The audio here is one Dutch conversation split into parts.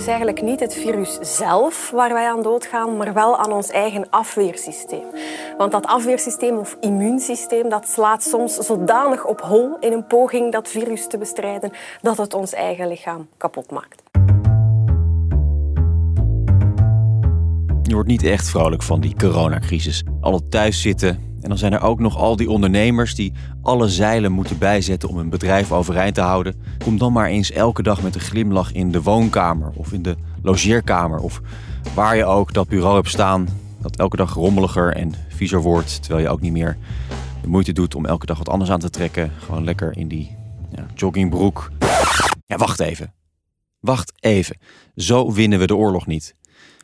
is eigenlijk niet het virus zelf waar wij aan doodgaan, maar wel aan ons eigen afweersysteem. Want dat afweersysteem of immuunsysteem dat slaat soms zodanig op hol in een poging dat virus te bestrijden dat het ons eigen lichaam kapot maakt. Je wordt niet echt vrolijk van die coronacrisis. Alle thuis zitten. En dan zijn er ook nog al die ondernemers die alle zeilen moeten bijzetten om hun bedrijf overeind te houden. Kom dan maar eens elke dag met een glimlach in de woonkamer of in de logeerkamer of waar je ook dat bureau hebt staan. Dat elke dag rommeliger en viezer wordt, terwijl je ook niet meer de moeite doet om elke dag wat anders aan te trekken. Gewoon lekker in die ja, joggingbroek. Ja, wacht even. Wacht even. Zo winnen we de oorlog niet.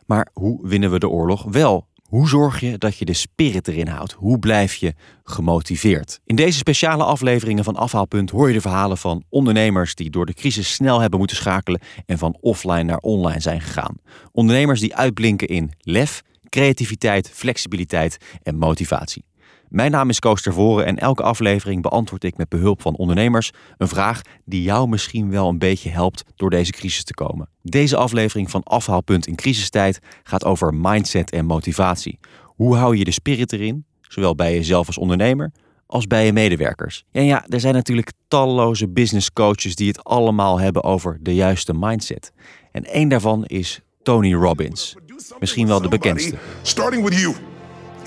Maar hoe winnen we de oorlog wel? Hoe zorg je dat je de spirit erin houdt? Hoe blijf je gemotiveerd? In deze speciale afleveringen van Afhaalpunt hoor je de verhalen van ondernemers die door de crisis snel hebben moeten schakelen en van offline naar online zijn gegaan. Ondernemers die uitblinken in lef, creativiteit, flexibiliteit en motivatie. Mijn naam is Koos Tervoren en elke aflevering beantwoord ik met behulp van ondernemers een vraag die jou misschien wel een beetje helpt door deze crisis te komen. Deze aflevering van Afhaalpunt in crisistijd gaat over mindset en motivatie. Hoe hou je de spirit erin, zowel bij jezelf als ondernemer, als bij je medewerkers? En ja, er zijn natuurlijk talloze business coaches die het allemaal hebben over de juiste mindset. En één daarvan is Tony Robbins. Misschien wel de bekendste.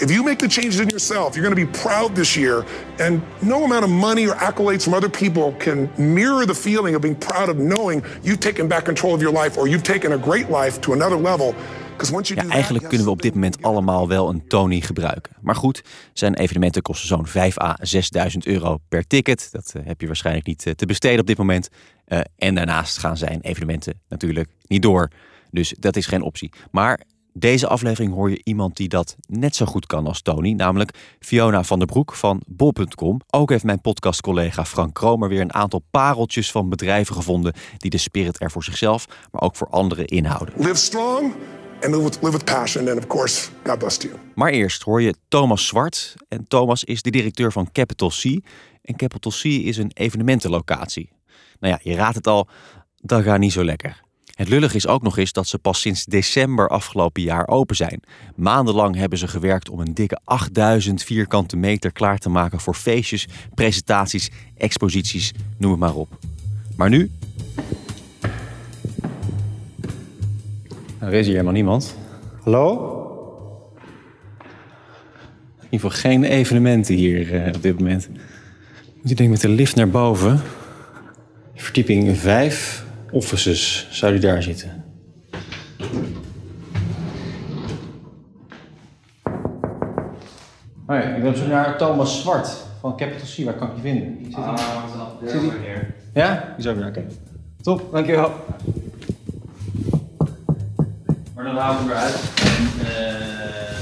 If you make the changes in yourself, you're going to be proud this year. And no amount of money or accolades from other people can mirror the feeling of being proud of knowing you've taken back control of your life or you've taken a great life to another level. Ja, eigenlijk kunnen we op dit moment allemaal wel een Tony gebruiken. Maar goed, zijn evenementen kosten zo'n 5 à 6.000 euro per ticket. Dat uh, heb je waarschijnlijk niet uh, te besteden op dit moment. Uh, en daarnaast gaan zijn evenementen natuurlijk niet door. Dus dat is geen optie. Maar deze aflevering hoor je iemand die dat net zo goed kan als Tony, namelijk Fiona van der Broek van bol.com. Ook heeft mijn podcastcollega Frank Kromer weer een aantal pareltjes van bedrijven gevonden die de spirit er voor zichzelf, maar ook voor anderen inhouden. Live strong and live with, live with passion and of course, God bless you. Maar eerst hoor je Thomas Zwart en Thomas is de directeur van Capital C. En Capital C is een evenementenlocatie. Nou ja, je raadt het al, dat gaat niet zo lekker. Het lullig is ook nog eens dat ze pas sinds december afgelopen jaar open zijn. Maandenlang hebben ze gewerkt om een dikke 8000 vierkante meter klaar te maken voor feestjes, presentaties, exposities, noem het maar op. Maar nu? Er is hier helemaal niemand. Hallo? In ieder geval geen evenementen hier uh, op dit moment. Moet ik denk met de lift naar boven. Verdieping 5, offices zou die daar zitten. Oh ja, ik ben op zoek naar Thomas Zwart van Capital C. Waar kan ik je vinden? Zit hij? Ah, Zit hij? Ja? Die is ook weer, oké. Top, dankjewel. Maar dan hou ik hem weer uit. En uh,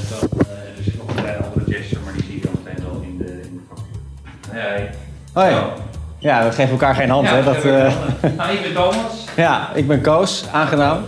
dan, uh, er zit nog een kleine andere gesture, maar die zie je dan meteen wel in de, in de vakje. Hey. Hoi. Zo. Ja, we geven elkaar geen hand, Ja, hè? Dat, heb ik. Nou, ben Thomas. ja, ik ben Koos, aangenaam.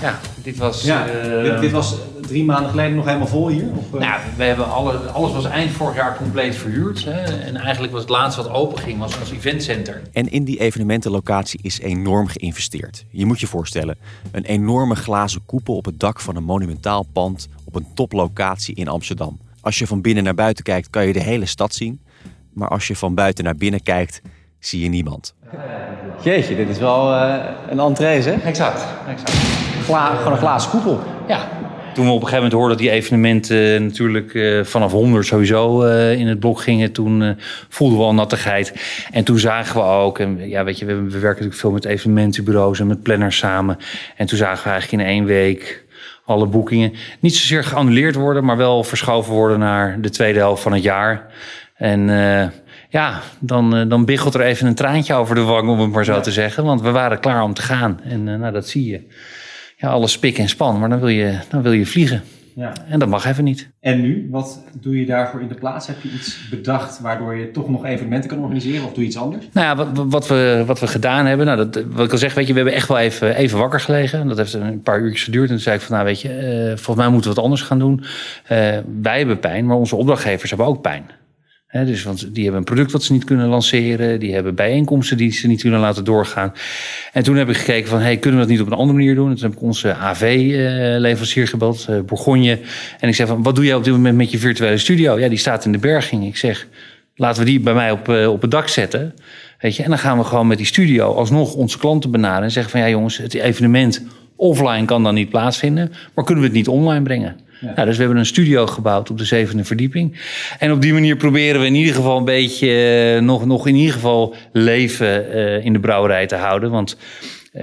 Ja, dit was... Ja, eh, dit, dit was drie maanden geleden nog helemaal vol hier? Of, eh? Nou, we hebben alle, alles was eind vorig jaar compleet verhuurd. Hè? En eigenlijk was het laatste wat open ging, was ons eventcenter. En in die evenementenlocatie is enorm geïnvesteerd. Je moet je voorstellen, een enorme glazen koepel op het dak van een monumentaal pand op een toplocatie in Amsterdam. Als je van binnen naar buiten kijkt, kan je de hele stad zien. Maar als je van buiten naar binnen kijkt, zie je niemand. Jeetje, dit is wel eh, een entree, hè? Exact, exact. Gla gewoon een glazen koepel. Ja. Toen we op een gegeven moment hoorden dat die evenementen natuurlijk eh, vanaf 100 sowieso eh, in het blok gingen, toen eh, voelden we al nattigheid. En toen zagen we ook, en ja, weet je, we, we werken natuurlijk veel met evenementenbureaus en met planners samen. En toen zagen we eigenlijk in één week alle boekingen niet zozeer geannuleerd worden, maar wel verschoven worden naar de tweede helft van het jaar. En eh, ja, dan, eh, dan biggelt er even een traantje over de wang, om het maar zo te zeggen. Want we waren klaar om te gaan. En eh, nou, dat zie je. Ja, alles spik en span, maar dan wil je, dan wil je vliegen. Ja. En dat mag even niet. En nu, wat doe je daarvoor in de plaats? Heb je iets bedacht waardoor je toch nog evenementen kan organiseren of doe je iets anders? Nou ja, wat, wat, we, wat we gedaan hebben, nou dat, wat ik al zeg, weet je, we hebben echt wel even, even wakker gelegen. Dat heeft een paar uurtjes geduurd. En toen zei ik van, nou weet je, eh, volgens mij moeten we wat anders gaan doen. Eh, wij hebben pijn, maar onze opdrachtgevers hebben ook pijn. Dus, want die hebben een product wat ze niet kunnen lanceren. Die hebben bijeenkomsten die ze niet kunnen laten doorgaan. En toen heb ik gekeken van, hey, kunnen we dat niet op een andere manier doen? En toen heb ik onze AV-leverancier uh, gebeld, uh, Bourgogne. En ik zei van, wat doe jij op dit moment met je virtuele studio? Ja, die staat in de berging. Ik zeg, laten we die bij mij op, uh, op het dak zetten. Weet je, en dan gaan we gewoon met die studio alsnog onze klanten benaderen. En zeggen van, ja jongens, het evenement offline kan dan niet plaatsvinden. Maar kunnen we het niet online brengen? Ja. Nou, dus we hebben een studio gebouwd op de zevende verdieping. En op die manier proberen we in ieder geval een beetje uh, nog, nog in ieder geval leven uh, in de brouwerij te houden. Want uh,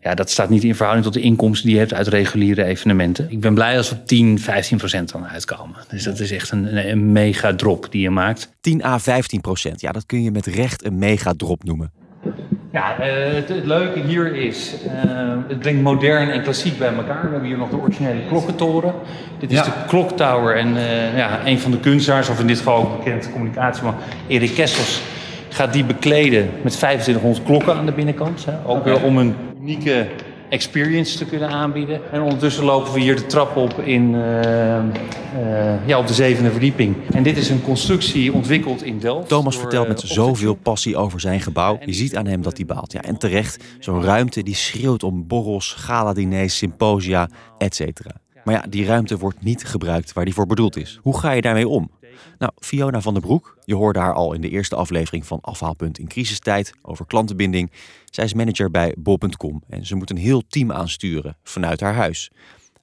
ja, dat staat niet in verhouding tot de inkomsten die je hebt uit reguliere evenementen. Ik ben blij als we 10, 15 procent dan uitkomen. Dus dat is echt een, een mega drop die je maakt. 10 à 15 procent, ja, dat kun je met recht een mega drop noemen. Ja, uh, het, het, leuke hier is, uh, het brengt modern en klassiek bij elkaar. We hebben hier nog de originele klokkentoren. Dit is ja. de kloktower en uh, ja, een van de kunstenaars, of in dit geval ook bekend communicatieman, Erik Kessels, gaat die bekleden met 2500 klokken aan de binnenkant. Hè? Ook okay. weer om een unieke experience te kunnen aanbieden. En ondertussen lopen we hier de trap op in, uh, uh, ja, op de zevende verdieping. En dit is een constructie ontwikkeld in Delft. Thomas door, vertelt met zoveel passie over zijn gebouw. Je ziet aan hem dat hij baalt. Ja, en terecht, zo'n ruimte die schreeuwt om borrels, gala-diners, symposia, etc. Maar ja, die ruimte wordt niet gebruikt waar die voor bedoeld is. Hoe ga je daarmee om? Nou, Fiona van der Broek, je hoorde haar al in de eerste aflevering van Afhaalpunt in crisistijd over klantenbinding. Zij is manager bij bol.com en ze moet een heel team aansturen vanuit haar huis.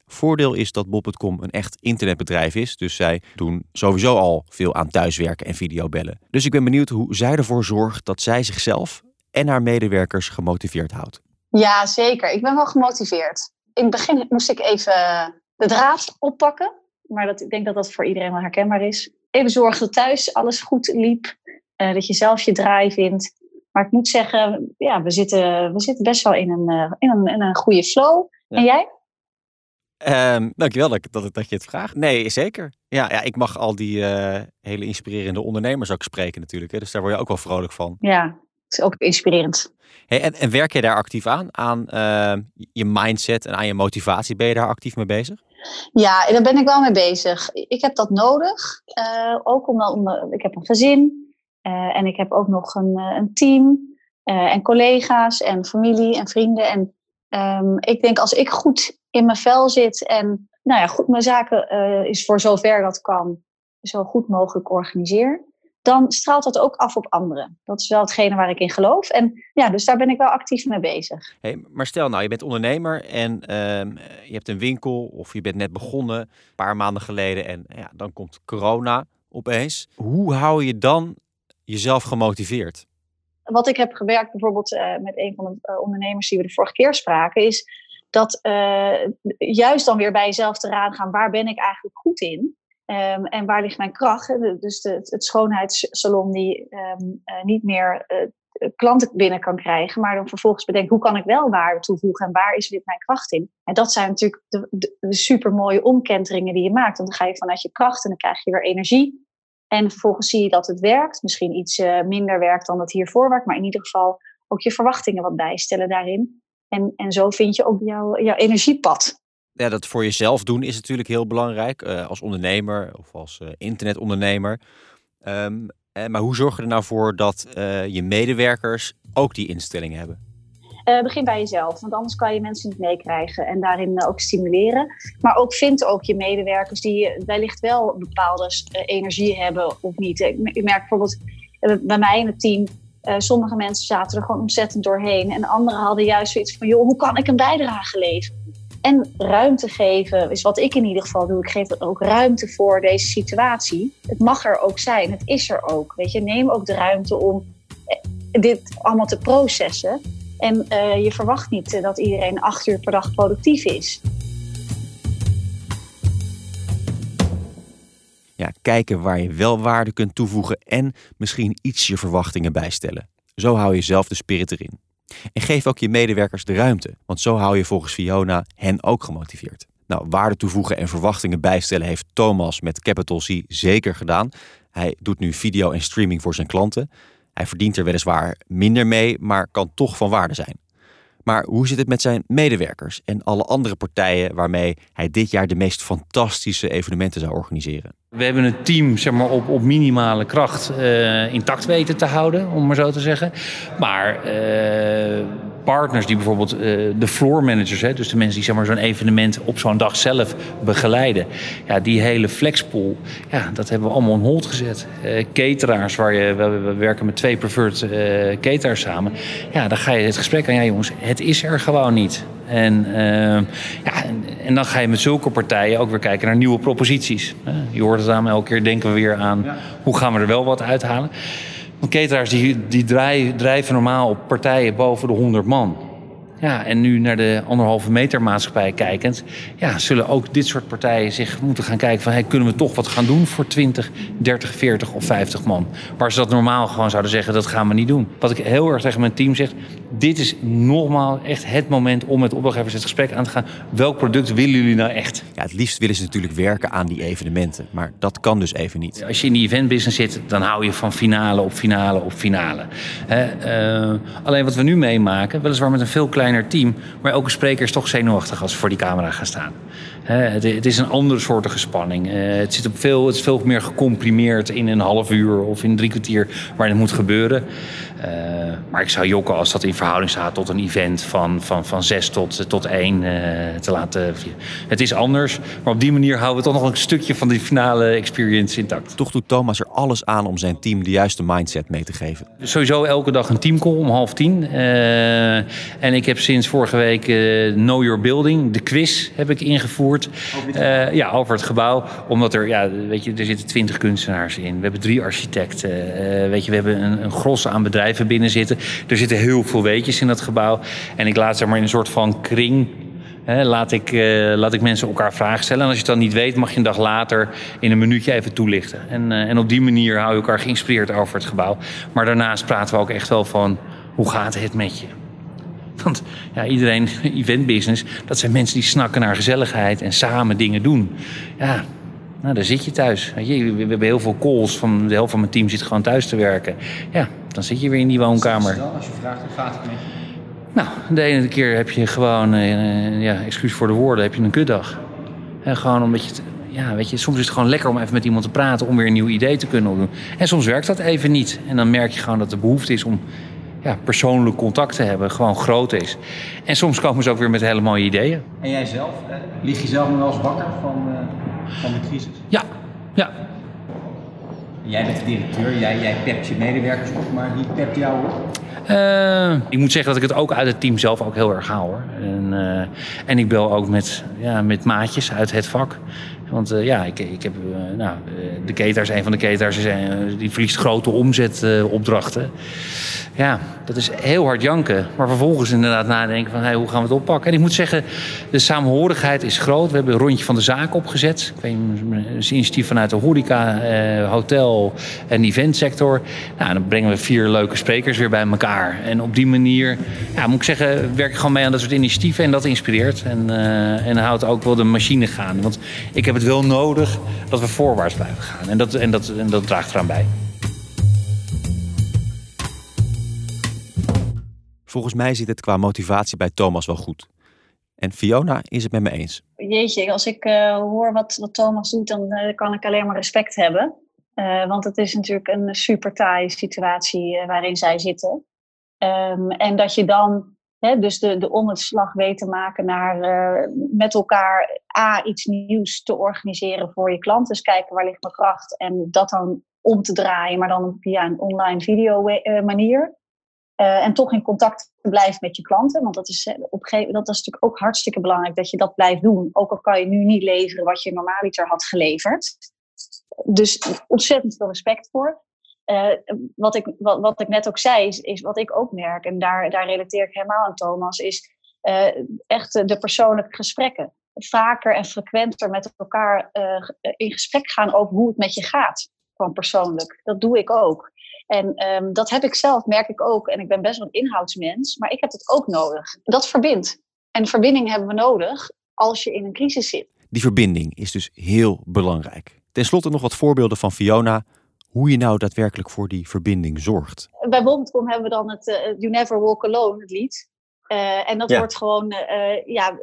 Voordeel is dat bol.com een echt internetbedrijf is, dus zij doen sowieso al veel aan thuiswerken en videobellen. Dus ik ben benieuwd hoe zij ervoor zorgt dat zij zichzelf en haar medewerkers gemotiveerd houdt. Ja, zeker. Ik ben wel gemotiveerd. In het begin moest ik even de draad oppakken, maar dat, ik denk dat dat voor iedereen wel herkenbaar is even zorgen dat thuis alles goed liep. Uh, dat je zelf je draai vindt. Maar ik moet zeggen, ja, we zitten, we zitten best wel in een, uh, in een, in een goede flow. Ja. En jij? Um, dankjewel dat, dat, dat je het vraagt. Nee, zeker. Ja, ja ik mag al die uh, hele inspirerende ondernemers ook spreken natuurlijk. Hè, dus daar word je ook wel vrolijk van. Ja, het is ook inspirerend. Hey, en, en werk je daar actief aan? Aan je mindset en aan je motivatie? Ben je daar actief mee bezig? Ja, daar ben ik wel mee bezig. Ik heb dat nodig. Uh, ook omdat, omdat ik heb een gezin uh, en ik heb ook nog een, een team en collega's en familie en vrienden. En um, ik denk als ik goed in mijn vel zit en nou ja, goed mijn zaken is voor zover dat kan, zo goed mogelijk organiseer, dan straalt dat ook af op anderen. Dat is wel hetgene waar ik in geloof. En ja, dus daar ben ik wel actief mee bezig. Hey, maar stel nou, je bent ondernemer en uh, je hebt een winkel of je bent net begonnen, een paar maanden geleden, en ja, dan komt corona opeens. Hoe hou je dan jezelf gemotiveerd? Wat ik heb gewerkt bijvoorbeeld uh, met een van de uh, ondernemers die we de vorige keer spraken, is dat uh, juist dan weer bij jezelf te raden gaan, waar ben ik eigenlijk goed in? Um, en waar ligt mijn kracht? Dus de, het schoonheidssalon die um, uh, niet meer uh, klanten binnen kan krijgen, maar dan vervolgens bedenkt hoe kan ik wel waarde toevoegen en waar is dit mijn kracht in? En dat zijn natuurlijk de, de, de super mooie omkenteringen die je maakt. Want dan ga je vanuit je kracht en dan krijg je weer energie. En vervolgens zie je dat het werkt. Misschien iets minder werkt dan het hiervoor werkt, maar in ieder geval ook je verwachtingen wat bijstellen daarin. En, en zo vind je ook jouw, jouw energiepad ja, dat voor jezelf doen is natuurlijk heel belangrijk. Uh, als ondernemer of als uh, internetondernemer. Um, eh, maar hoe zorg je er nou voor dat je medewerkers ook die instelling hebben? begin bij jezelf, want anders kan je mensen niet meekrijgen en daarin ook stimuleren. Maar ook vind ook je medewerkers die wellicht wel bepaalde energie hebben of niet. Ik merk bijvoorbeeld bij mij in het team, sommige mensen zaten er gewoon ontzettend doorheen en anderen hadden juist zoiets van, joh, hoe kan ik een bijdrage leveren? En ruimte geven is wat ik in ieder geval doe. Ik geef er ook ruimte voor deze situatie. Het mag er ook zijn. Het is er ook. Weet je, neem ook de ruimte om eh, dit allemaal te processen. En uh, je verwacht niet dat iedereen acht uur per dag productief is. Ja, kijken waar je wel waarde kunt toevoegen en misschien iets je verwachtingen bijstellen. Zo hou je zelf de spirit erin. En geef ook je medewerkers de ruimte, want zo hou je volgens Fiona hen ook gemotiveerd. Nou, waarde toevoegen en verwachtingen bijstellen heeft Thomas met Capital C zeker gedaan. Hij doet nu video en streaming voor zijn klanten. Hij verdient er weliswaar minder mee, maar kan toch van waarde zijn. Maar hoe zit het met zijn medewerkers en alle andere partijen waarmee hij dit jaar de meest fantastische evenementen zou organiseren? We hebben het team zeg maar, op, op minimale kracht uh, intact weten te houden, om maar zo te zeggen. Maar uh, partners die bijvoorbeeld uh, de floor managers, hè, dus de mensen die zeg maar, zo'n evenement op zo'n dag zelf begeleiden, ja, die hele flexpool, ja, dat hebben we allemaal on hold gezet. cateraars, waar je, we, we, werken met twee preferred cateraars samen, ja, dan ga je het gesprek aan, ja jongens, het is er gewoon niet. En, uh, ja, en, en, dan ga je met zulke partijen ook weer kijken naar nieuwe proposities. Je hoort het aan elke keer denken we weer aan hoe gaan we er wel wat uithalen. Want cateraars die, die drijven normaal op partijen boven de 100 man. Ja, en nu naar de anderhalve meter maatschappij kijkend, ja, zullen ook dit soort partijen zich moeten gaan kijken van hey, kunnen we toch wat gaan doen voor 20, 30, 40 of 50 man. Waar ze dat normaal gewoon zouden zeggen, dat gaan we niet doen. Wat ik heel erg tegen mijn team zeg, dit is nogmaals echt het moment om met opdrachtgevers het gesprek aan te gaan. Welk product willen jullie nou echt? Ja, het liefst willen ze natuurlijk werken aan die evenementen, maar dat kan dus even niet. Als je in die eventbusiness zit, dan hou je van finale op finale op finale. uh, alleen wat we nu meemaken, weliswaar met een veel kleiner team. Maar elke spreker is toch zenuwachtig als ze voor die camera gaan staan. Het is een andere soortige spanning. Eh, het, zit op veel, het is veel meer gecomprimeerd in een half uur of in drie kwartier waar het moet gebeuren. Eh, maar ik zou jokken als dat in verhouding staat tot een event van, van, van zes tot, tot één uh, te laten. Het is anders, maar op die manier houden we toch nog een stukje van die finale experience intact. Toch doet Thomas er alles aan om zijn team de juiste mindset mee te geven. Sowieso elke dag een teamcall om half tien. en ik heb sinds vorige week Know Your Building, de quiz, heb ik ingevoerd. Uh, ja, over het gebouw. Omdat er, ja, weet je, er zitten twintig kunstenaars in. We hebben drie architecten. Uh, weet je, we hebben een, een gros aan bedrijven binnen zitten. Er zitten heel veel weetjes in dat gebouw. En ik laat zeg maar in een soort van kring laat, ik, uh, laat ik mensen elkaar vragen stellen. En als je het dan niet weet, mag je een dag later in een minuutje even toelichten. En, uh, en op die manier hou je elkaar geïnspireerd over het gebouw. Maar daarnaast praten we ook echt wel van hoe gaat het met je? Want ja, iedereen, eventbusiness, dat zijn mensen die snakken naar gezelligheid en samen dingen doen. Ja, nou, daar zit je thuis. Weet je, we hebben heel veel calls, van de helft van mijn team zit gewoon thuis te werken. Ja, dan zit je weer in die woonkamer. Als je vraagt hoe gaat het met je? Nou, de ene keer heb je gewoon, uh, ja, excuus voor de woorden, heb je een kutdag. En gewoon omdat je, ja, weet je, soms is het gewoon lekker om even met iemand te praten om weer een nieuw idee te kunnen doen. En soms werkt dat even niet. En dan merk je gewoon dat de behoefte is om ja, persoonlijk contact te hebben gewoon groot is. En soms komen ze ook weer met hele mooie ideeën. En jij zelf? Eh, lig je zelf nog wel eens wakker van, uh, van de crisis? Ja, ja. Jij bent de directeur, jij, jij pept je medewerkers op, maar wie pept jou op? Uh, ik moet zeggen dat ik het ook uit het team zelf ook heel erg haal hoor. En, uh, en ik bel ook met, ja, met maatjes uit het vak. Want uh, ja, ik, ik heb, nou, de keters, een van de keters, die verliest grote omzetopdrachten ja, dat is heel hard janken. Maar vervolgens inderdaad nadenken van hey, hoe gaan we het oppakken. En ik moet zeggen, de samenhorigheid is groot. We hebben een rondje van de zaak opgezet. Ik weet, een initiatief vanuit de horeca, eh, hotel en eventsector. Nou, dan brengen we vier leuke sprekers weer bij elkaar. En op die manier, ja, moet ik zeggen, werk ik gewoon mee aan dat soort initiatieven. En dat inspireert. En, en houdt ook wel de machine gaan. Want ik heb het wel nodig dat we voorwaarts blijven gaan. En dat, en dat, en dat draagt eraan bij. Volgens mij zit het qua motivatie bij Thomas wel goed. En Fiona is het met me eens. Jeetje, als ik uh, hoor wat, wat Thomas doet, dan uh, kan ik alleen maar respect hebben. Uh, want het is natuurlijk een super taaie situatie waarin zij zitten. Um, en dat je dan dus de, de omslag weet te maken naar met elkaar A, iets nieuws te organiseren voor je klant. Dus kijken waar ligt mijn kracht en dat dan om te draaien, maar dan via een online video manier. Uh, en toch in contact blijven met je klanten. Want dat is, eh, op dat is natuurlijk ook hartstikke belangrijk dat je dat blijft doen. Ook al kan je nu niet leveren wat je normaaliter had geleverd. Dus ontzettend veel respect voor. Uh, wat, ik, wat, wat ik net ook zei, is, is, wat ik ook merk, en daar, daar relateer ik helemaal aan Thomas, is uh, echt de persoonlijke gesprekken. Vaker en frequenter met elkaar in gesprek gaan over hoe het met je gaat. Gewoon persoonlijk. Dat doe ik ook. En um, dat heb ik zelf, merk ik ook. En ik ben best wel een inhoudsmens, maar ik heb het ook nodig. Dat verbindt. En verbinding hebben we nodig als je in een crisis zit. Die verbinding is dus heel belangrijk. Ten slotte nog wat voorbeelden van Fiona. Hoe je nou daadwerkelijk voor die verbinding zorgt. Bij Bol.com hebben we dan het uh, You Never Walk Alone, het lied. en dat Ja. wordt gewoon, eh, ja,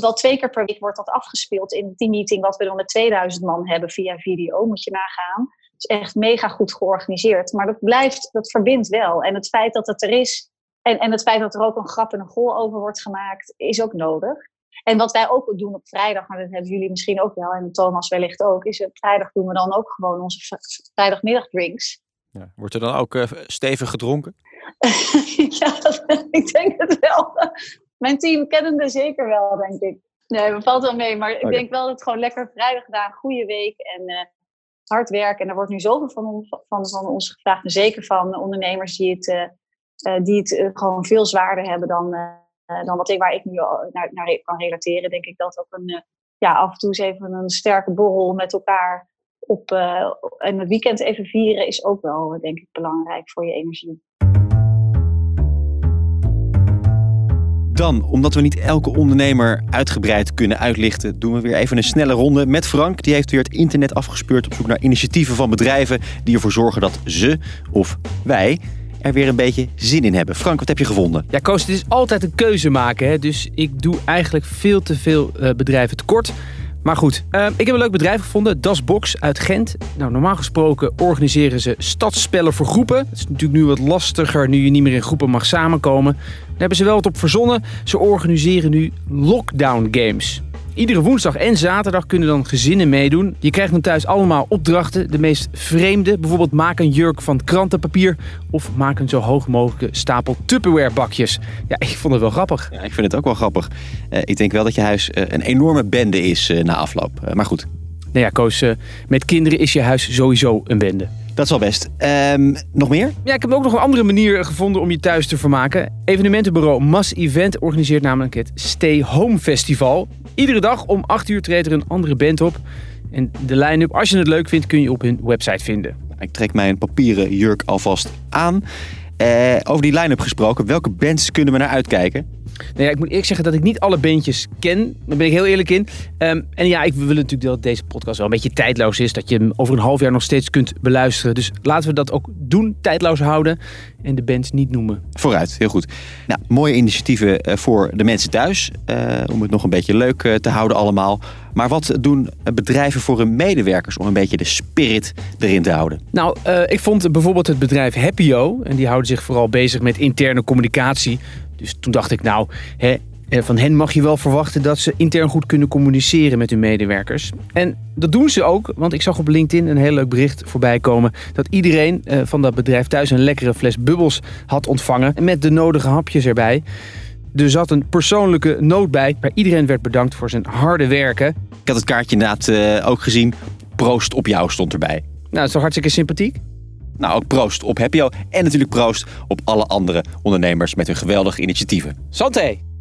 wel twee keer per week wordt dat afgespeeld in het teammeeting wat we dan met 2000 man hebben via video, moet je nagaan. Het is echt mega goed georganiseerd. Maar dat blijft, dat verbindt wel. En het feit dat het er is, en, en het feit dat er ook een grap en een goal over wordt gemaakt, is ook nodig. En wat wij ook doen op vrijdag, maar dat hebben jullie misschien ook wel, en Thomas wellicht ook, is op vrijdag doen we dan ook gewoon onze vrijdagmiddagdrinks. Ja. Wordt er dan ook eh, stevig gedronken? ja, dat- ik denk het wel. Mijn team kennende zeker wel, denk ik. Nee, dat valt wel mee. Maar ik denk wel dat het gewoon lekker vrijdag gedaan, goede week en eh, hard werken. En er wordt nu zoveel van, ons- van, van ons gevraagd. En zeker van ondernemers die het, eh, die het gewoon veel zwaarder hebben dan, dan wat ik, waar ik nu al naar, kan relateren. Denk ik dat ook een, eh, ja, af en toe eens even een sterke borrel met elkaar op, eh, en het weekend even vieren is ook wel, eh, denk ik, belangrijk voor je energie. Dan, omdat we niet elke ondernemer uitgebreid kunnen uitlichten, doen we weer even een snelle ronde met Frank. Die heeft weer het internet afgespeurd op zoek naar initiatieven van bedrijven die ervoor zorgen dat ze of wij er weer een beetje zin in hebben. Frank, wat heb je gevonden? Ja, Koos, het is altijd een keuze maken. Hè? Dus ik doe eigenlijk veel te veel eh, bedrijven tekort. Maar goed, eh, ik heb een leuk bedrijf gevonden, Das Box uit Gent. Nou, normaal gesproken organiseren ze stadsspellen voor groepen. Dat is natuurlijk nu wat lastiger nu je niet meer in groepen mag samenkomen. Hebben ze wel wat op verzonnen. Ze organiseren nu lockdown games. Iedere woensdag en zaterdag kunnen dan gezinnen meedoen. Je krijgt dan thuis allemaal opdrachten. De meest vreemde, bijvoorbeeld maak een jurk van krantenpapier... of maak een zo hoog mogelijke stapel Tupperware bakjes. Ja, ik vond het wel grappig. Ja, ik vind het ook wel grappig. Eh, ik denk wel dat je huis eh, een enorme bende is eh, na afloop. Maar goed, Nou ja, Koos, met kinderen is je huis sowieso een bende. Dat is wel best. Ehm, nog meer? Ja, ik heb ook nog een andere manier gevonden om je thuis te vermaken. Evenementenbureau Mass Event organiseert namelijk het Stay Home Festival. Iedere dag om 8 uur treedt er een andere band op. En de line-up, als je het leuk vindt, kun je op hun website vinden. Ik trek mijn papieren jurk alvast aan. Eh, over die line-up gesproken, welke bands kunnen we naar uitkijken? Nou ja, ik moet eerlijk zeggen dat ik niet alle bandjes ken. Daar ben ik heel eerlijk in. Ehm, en ja, ik wil natuurlijk dat deze podcast wel een beetje tijdloos is. Dat je hem over een half jaar nog steeds kunt beluisteren. Dus laten we dat ook doen, tijdloos houden. En de bands niet noemen. Vooruit, heel goed. Nou, mooie initiatieven eh, voor de mensen thuis. eh, om het nog een beetje leuk eh, te houden allemaal. Maar wat doen bedrijven voor hun medewerkers om een beetje de spirit erin te houden? Nou, ik vond bijvoorbeeld het bedrijf Happyo. En die houden zich vooral bezig met interne communicatie. Dus toen dacht ik, nou, hè, eh, van hen mag je wel verwachten dat ze intern goed kunnen communiceren met hun medewerkers. En dat doen ze ook, want ik zag op LinkedIn een heel leuk bericht voorbij komen. Dat iedereen eh, van dat bedrijf thuis een lekkere fles bubbels had ontvangen. Met de nodige hapjes erbij. Er zat een persoonlijke noot bij, waar iedereen werd bedankt voor zijn harde werken. Ik had het kaartje inderdaad eh, ook gezien. Proost op jou stond erbij. Nou, dat is toch hartstikke sympathiek? Nou, ook proost op Happyo. En natuurlijk proost op alle andere ondernemers met hun geweldige initiatieven. Santé!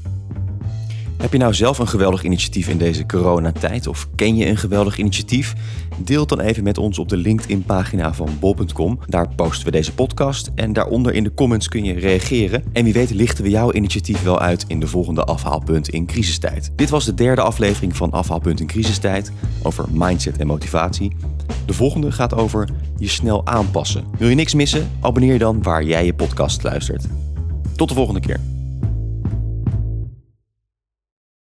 Heb je nou zelf een geweldig initiatief in deze coronatijd? Of ken je een geweldig initiatief? Deel dan even met ons op de LinkedIn-pagina van bol.com. Daar posten we deze podcast en daaronder in de comments kun je reageren. En wie weet lichten we jouw initiatief wel uit in de volgende afhaalpunt in crisistijd. Dit was de derde aflevering van Afhaalpunt in crisistijd over mindset en motivatie. De volgende gaat over je snel aanpassen. Wil je niks missen? Abonneer je dan waar jij je podcast luistert. Tot de volgende keer.